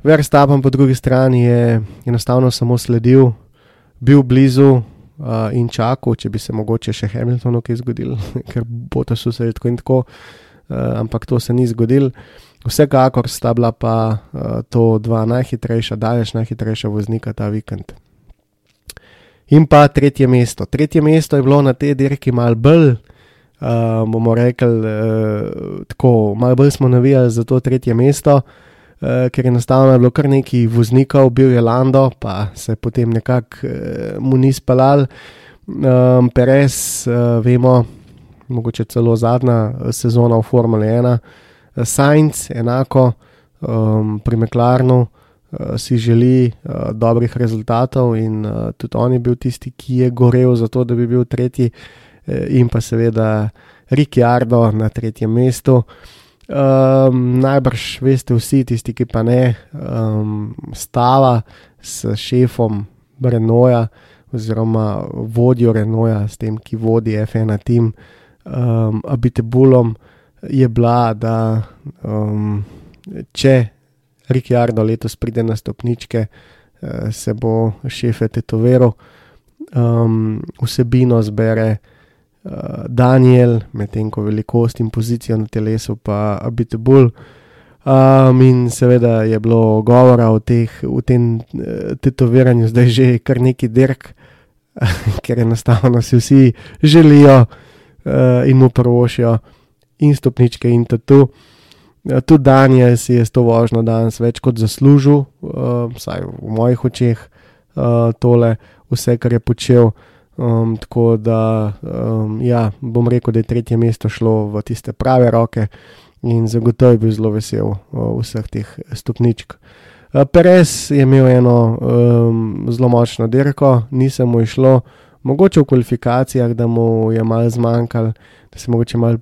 Verstappen po drugi strani je enostavno samo sledil, bil blizu uh, in čakal, če bi se mogoče še Hamiltonu kaj zgodil, ker bo to vse tako in tako, uh, ampak to se ni zgodil. Vsekakor sta bila pa uh, to dva najhitrejša, daleč najhitrejša voznika ta vikend. In pa tretje mesto. Tretje mesto je bilo na tej dirki mal bolj, uh, bomo rekli, uh, tako, mal bolj smo navijali za to tretje mesto. Uh, ker enostavno je bilo kar nekaj voznikov, bil je Lando, pa se potem nekako uh, mu ni spalal. Um, Perez, uh, vemo, mogoče celo zadnja sezona v Formuli 1, uh, Sainz, enako um, pri Meklarnu, uh, si želi uh, dobrih rezultatov in uh, tudi on je bil tisti, ki je gorel za to, da bi bil tretji, uh, in pa seveda Ricciardo na tretjem mestu. Um, najbrž veste vsi, tisti, ki pa ne, um, stava s šefom Renoja, oziroma vodjo Renoja, s tem, ki vodi F1 tim, um, Abitebulom, je bila, da um, če Ricciardo letos pride na stopničke, uh, se bo šefe tetoviral, um, vsebino zbere. Eh, Daniel, medtem ko velikost in pozicijo na telesu pa biti bolj. Um, in seveda je bilo govora o, teh, o tem uh, tetoviranju, zdaj že kar neki dirk, ker enostavno si vsi želijo uh, in mu prvošijo in stopničke in tatu. Uh, tudi Daniel si je s to vožnjo danes več kot zaslužil, uh, vsaj v mojih očeh, uh, tole, vse, kar je počel. Um, tako da, um, ja, bom rekel, da je tretje mesto šlo v tiste prave roke in zagotovo je bil zelo vesel uh, vseh teh stopničk. Uh, Perez je imel eno um, zelo močno dirko, nisem mu išlo, mogoče v kvalifikacijah, da mu je malo zmanjkalo, da se mogoče malo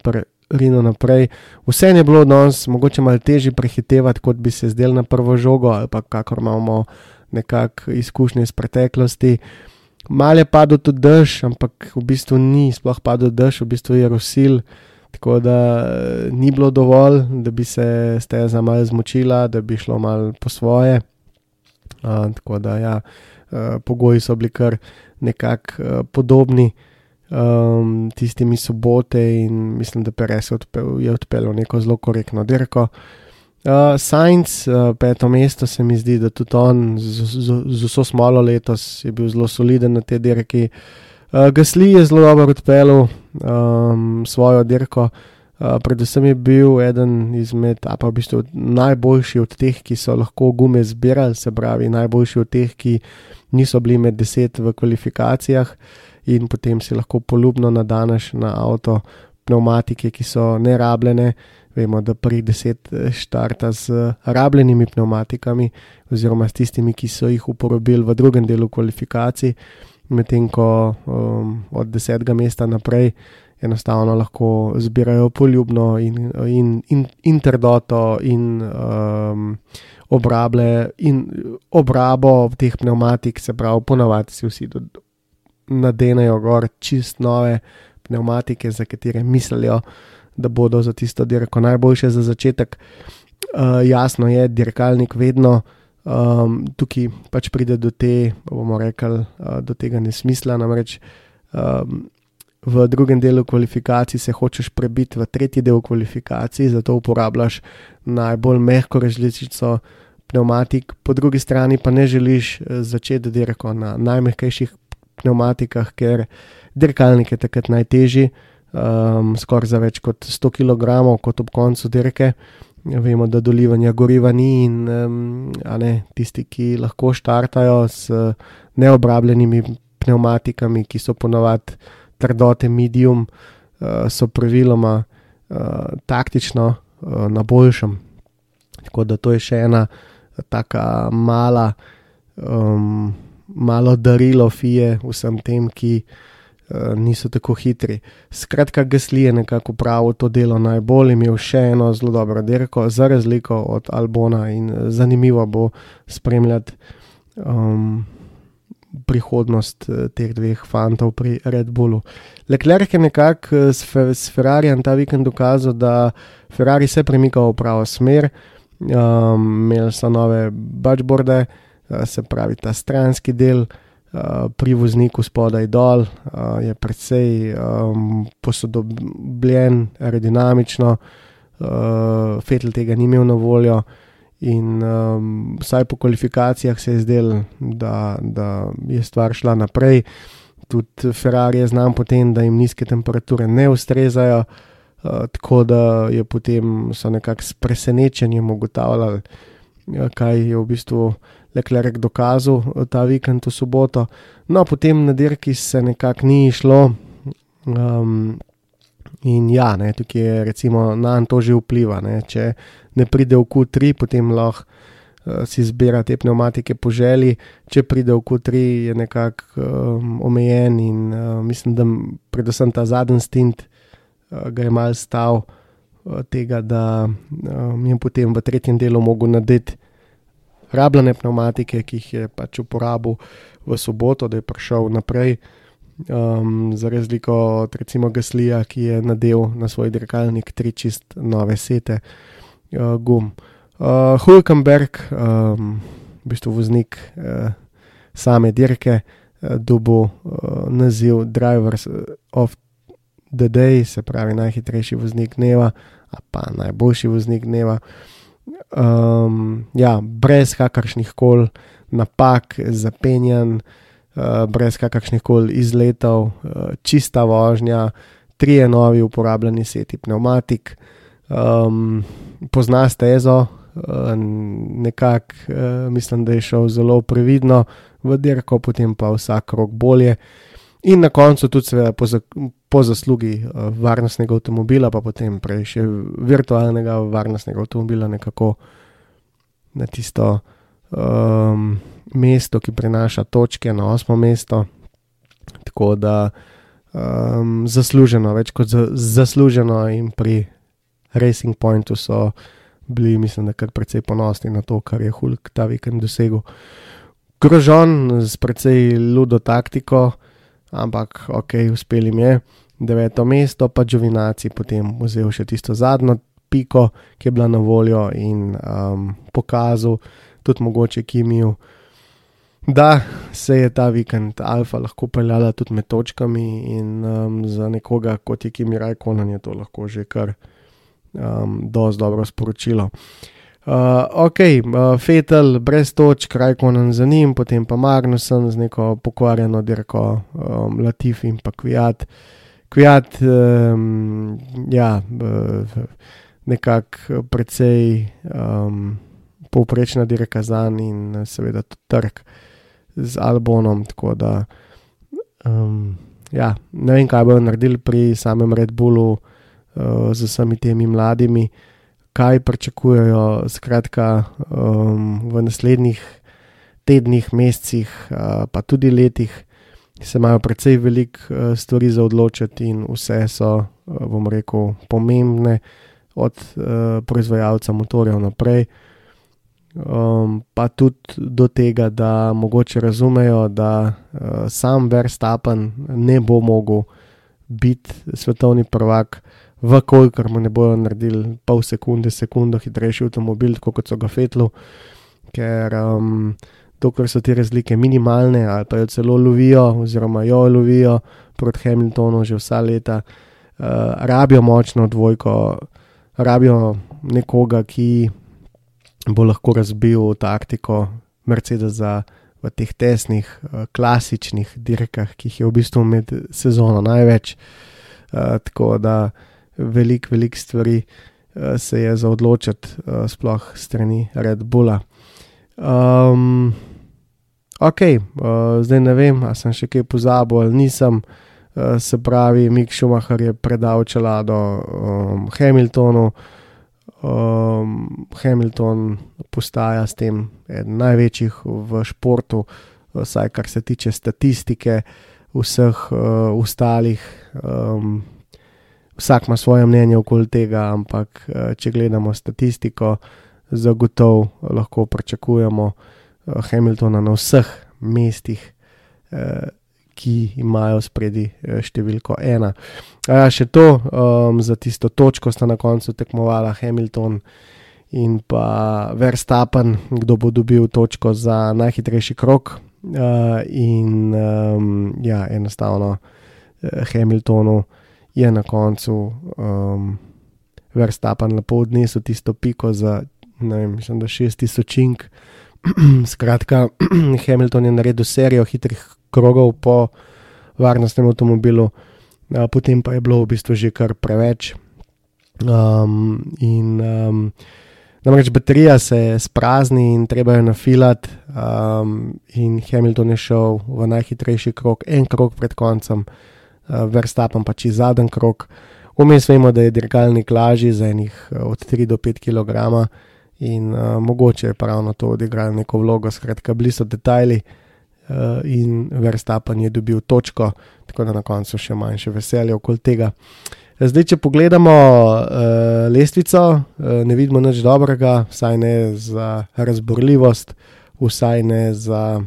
rino naprej. Vse je bilo danes mogoče malo težje prehitevati, kot bi se zdel na prvo žogo ali pa kakor imamo nekakšne izkušnje iz preteklosti. Mal je padel tudi dež, ampak v bistvu ni sploh padel dež, v bistvu je rosil, tako da eh, ni bilo dovolj, da bi se steza malo zmočila, da bi šlo malo po svoje. Uh, tako da ja, uh, pogoji so bili kar nekako uh, podobni um, tistimi sobote in mislim, da Perez je odpeljal neko zelo korektno dirko. Uh, Science, uh, peto mesto, se mi zdi, da tudi on z, z, z vso smolo letos je bil zelo soliden na tej dirki. Uh, Gasli je zelo dobro odpeljal um, svojo dirko, uh, predvsem je bil eden izmed, a pa v bistvu najboljši od teh, ki so lahko gume zbirali, se pravi, najboljši od teh, ki niso bili med deset v kvalifikacijah in potem si lahko poljubno nadaneš na avto pneumatike, ki so nerabljene. Vemo, da pri deset eh, štarta z rabljenimi pneumatikami, oziroma s tistimi, ki so jih uporabili v drugem delu kvalifikacij, medtem ko um, od desetega mesta naprej enostavno lahko zbirajo poljubno in, in, in, in trdoto in, um, obrable, in obrabo teh pneumatik, se pravi, ponavadi si vsi nadenejo gor čist nove pneumatike, za katere mislijo da bodo za tisto dirko najboljše za začetek. Uh, jasno je, dirkalnik vedno Um, tukaj pač pride do, te, rekli, uh, do tega nesmisla. Namreč um, v drugem delu kvalifikacij se hočeš prebiti v tretji del kvalifikacij, zato uporabljaš najbolj mehko različico pneumatik, po drugi strani pa ne želiš eh, začeti dirko na najmehkejših pneumatikah, ker dirkalnik je takrat najtežji, um, skoraj za več kot 100 kg, kot ob koncu dirke. Vemo, da dolivanja goriva ni in um, ne, tisti, ki lahko štartajo s neobrabljenimi pneumatikami, ki so ponovadi trdote medium, uh, so praviloma uh, taktično uh, na boljšem. Tako da to je še ena taka mala, um, malo darilo fije vsem tem, ki uh, niso tako hitri. Skratka, Gasli je nekako pravil to delo najbolj, imel še eno zelo dobro dirko, za razliko od Albona in zanimivo bo spremljati. Um, Prihodnost teh dveh fantov pri Red Bullu. Leclerc je nekako s, s Ferrarijem ta vikend dokazal, da Ferrari se premika v pravo smer, um, imeli so nove bačborde, uh, se pravi ta stranski del pri vozniku spodaj dol, uh, je precej um, posodobljen, aerodinamično, uh, Fetel tega ni imel na voljo. In um, vsaj po kvalifikacijah se je zdelo, da, da je stvar šla naprej. Tudi Ferrari je znam potem, da jim nizke temperature ne ustrezajo, uh, Eh, tako da je potem so nekako s presenečenjem ugotavljali, kaj je v bistvu Leclerc dokazal uh, ta vikend v soboto. No, potem na dirki se nekako ni išlo. Um, in ja, ne, tukaj je recimo na to že vpliva. Ne. Če ne pride v Q3, potem lahko uh, si zbira te pneumatike po želji, če pride v Q3, je nekako um, omejen in uh, mislim, da predvsem ta zadnji stint. Eh, ga je mal stav eh, tega, da um, je potem v tretjem delu mogel narediti rabljene pneumatike, ki jih je pač uporabil v soboto, da je prišel naprej. Um, za razliko od recimo Gaslija, ki je nadel na svoj dirkalnik tri čist nove sete uh, gum. Uh, Hulkenberg, um, v bistvu voznik uh, same dirke, uh, dobo uh, naziv Drivers of The Day, se pravi najhitrejši voznik dneva, pa najboljši voznik dneva. Um, ja, brez kakršnih koli napak, zapenjan, uh, brez kakršnih koli izletov, uh, čista vožnja, tri novi uporabljeni seti pneumatik, um, pozna stezo, uh, nekako uh, mislim, da je šel zelo previdno v dirko, potem pa vsak rok bolje. In na koncu tudi, seveda, po, za, po zaslugi uh, varnostnega avtomobila, pa potem prej še virtualnega varnostnega avtomobila, nekako na tisto um, mesto, ki prenaša točke na osmo mesto. Tako da um, zasluženo, več kot za, zasluženo, in pri Racing Pointu so bili, mislim, da kar precej ponosni na to, kar je Hulk ta vikend dosegel. Grožen z precej ludo taktiko ampak ok, uspeli mi je. Deveto mesto, pa Džovinaci potem vzel še tisto zadnjo piko, ki je bila na voljo in um, pokazal tudi mogoče Kimiju, da se je ta vikend Alfa lahko peljala tudi med točkami in um, za nekoga kot je Kimi Rajkonen je to lahko že kar um, dosti dobro sporočilo. Uh, ok, uh, Fetel, brez točk, Krajkonen za njim, potem pa Magnusen z neko pokvarjeno dirko, um, Latif in pa Kviat. Kviat, um, ja, uh, nekako precej um, povprečna dirka za njim in seveda tudi trg z Albonom. Tako da, um, ja, ne vem, kaj bodo naredili pri samem Red Bullu uh, z vsemi temi mladimi kaj pričakujejo, skratka, um, v naslednjih tednih, mesecih, uh, pa tudi letih, se imajo precej velik uh, stvari za odločiti, in vse so, uh, bom rekel, pomembne, od uh, proizvajalca motorjev naprej. Um, pa tudi do tega, da mogoče razumejo, da uh, sam Verstappen ne bo mogel biti svetovni prvak, vkolikor mu ne bodo naredili pol sekunde, sekundo hitrejši avtomobil, kot so ga fetlu. ker um, dokler so te razlike minimalne ali pa jo celo lovijo, oziroma jo lovijo proti Hamiltonu že vsa leta, uh, rabijo močno dvojko, rabijo nekoga, ki bo lahko razbil taktiko Mercedesa v teh tesnih, uh, klasičnih dirkah, ki jih je v bistvu med sezono največ. Uh, tako da veliko, veliko stvari uh, se je za odločiti, uh, sploh strani Red Bulla. Um, ok, uh, zdaj ne vem, ali sem še kaj pozabil ali nisem. Uh, se pravi, Mik Schumacher je predal čelado um, Hamiltonu, um, Hamilton postaja s tem eden največjih v športu, vsaj kar se tiče statistike, vseh uh, ostalih. Um, vsak ima svoje mnenje okoli tega, ampak uh, če gledamo statistiko, zagotovo lahko pričakujemo uh, Hamiltona na vseh mestih. Uh, Ki imajo spredi številko ena. A, še to, um, za tisto točko sta na koncu tekmovala Hamilton in pa Verstappen, kdo bo dobil točko za najhitrejši krok. Uh, in um, ja, enostavno Hamiltonu je na koncu um, Verstappen lepo odnesel tisto piko za, ne vem, mislim, da 6000 ink. Skratka, Hamilton je naredil serijo hitrih krogov po varnostnem avtomobilu, potem pa je bilo v bistvu že kar preveč. Um, in um, namreč baterija se sprazni in treba jo nafilati, um, in Hamilton je šel v najhitrejši krog, en krog pred koncem, uh, Verstappen pa čez zadnji krog. Vmes vemo, da je dirkalnik lažji za enih od 3 do 5 kg in uh, mogoče je pravno to odigralo neko vlogo, skratka, bili so detajli uh, in Verstappen je dobil točko, tako da na koncu še manjše veselje okoli tega. Zdaj, če pogledamo uh, lestvico, uh, ne vidimo nič dobrega, vsaj ne za razborljivost, vsaj ne za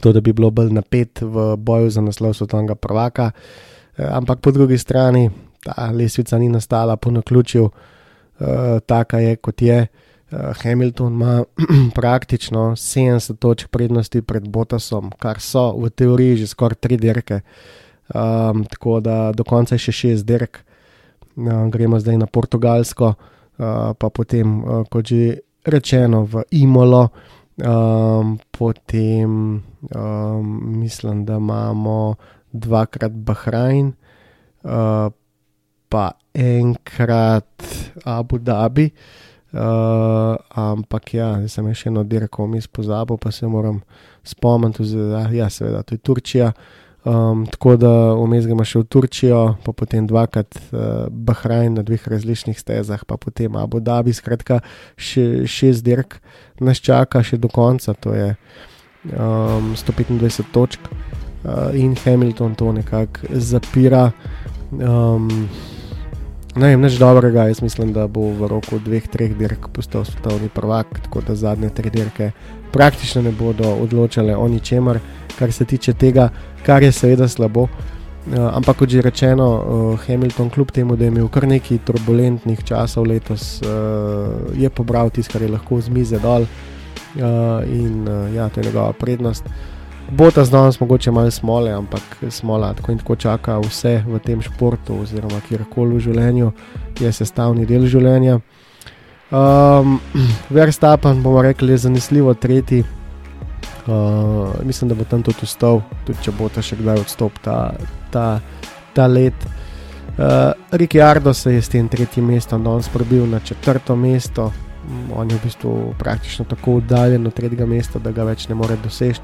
to, da bi bilo bolj napet v boju za naslov svetovnega prvaka. Uh, ampak po drugi strani ta lestvica ni nastala po naključju, uh, taka je kot je. Uh, Hamilton ima praktično 70 točk prednosti pred Botasom, kar so v teoriji že skoraj tri dirke. Um, tako da do konca je še šest dirk, uh, gremo zdaj na Portugalsko, uh, pa potem, uh, kot že rečeno, v Imolo, um, potem um, mislim, da imamo dvakrat Bahrajn, uh, pa enkrat Abu Dhabi. Uh, ampak ja, sem še eno dirko vmes pozabil, pa se moram spomniti, da ja, seveda, to je Turčija. Um, tako da vmes gremo še v Turčijo, pa potem dvakrat uh, Bahrajn na dveh različnih stezah, pa potem Abu Dhabi. Skratka, še šest dirk nas čaka še do konca, to je um, 125 točk uh, in Hamilton to nekako zapira. Um, ne vem, nič dobrega, jaz mislim, da bo v roku dveh, treh dirk postal svetovni prvak, tako da zadnje tri dirke praktično ne bodo odločale o ničemer, kar se tiče tega kar je seveda slabo. Uh, ampak, kot že rečeno, uh, Hamilton, kljub temu, da je imel kar nekaj turbulentnih časov letos, uh, je pobral tisto, kar je lahko z mize dol uh, in uh, ja, to je njegova prednost. Bo ta znanost mogoče malo smole, ampak smola tako in tako čaka vse v tem športu, oziroma kjerkoli v življenju, je sestavni del življenja. Um, Verstappen, bomo rekli, je zanesljivo tretji. Uh, mislim, da bo tam tudi ostal, tudi če bo ta še kdaj odstopil ta, ta, let. Uh, Ricciardo se je s tem tretjim mestom danes prebil na četrto mesto, on je v bistvu praktično tako oddaljen od tretjega mesta, da ga več ne more doseči.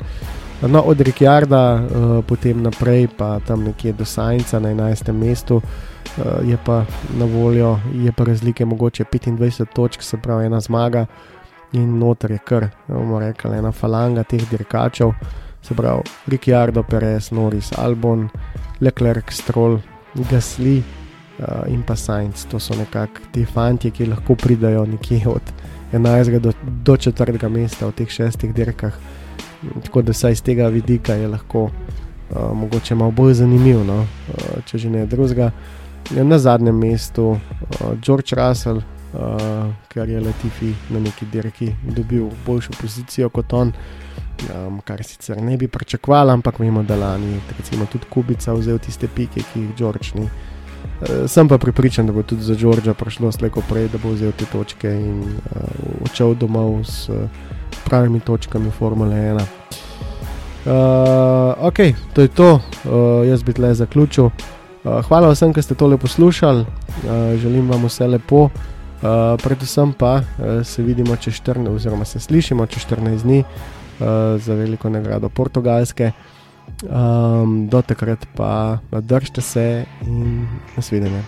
No, od Ricciarda uh, potem naprej, pa tam nekje do Sajnca na 11. mestu, uh, je pa na voljo, je pa razlike mogoče 25 točk, se pravi ena zmaga in noter je kar, bomo rekli, ena falanga teh dirkačev, se pravi Ricciardo, Perez, Norris, Albon, Leclerc, Stroll, Gasly uh, in pa Sainz. To so nekako ti fanti, ki lahko pridajo nekje od 11. do, do 4. mesta v teh šestih dirkah. Tako da saj iz tega vidika je lahko uh, mogoče malo bolj zanimivo, no? uh, če že ne drugega. Na zadnjem mestu uh, George Russell, uh, ker je Latifi na neki dirki dobil boljšo pozicijo kot on. Um, kar sicer ne bi pričakovali, ampak vemo, da lani recimo, tudi Kubica vzel tiste pike, ki jih George ni. Uh, sem pa pripričan, da bo tudi za Georgea prišlo slejko prej, da bo vzel te točke in uh, odšel domov s uh, pravimi točkami Formule 1. Uh, ok, to je to, uh, jaz bi tle zaključil. Uh, hvala vsem, ki ste tole poslušali, uh, želim vam vse lepo. Uh, predvsem pa uh, se vidimo čez 14, oziroma se slišimo čez 14 dni za veliko nagrado Portugalske. Um, do takrat pa držite se in nasvidenje.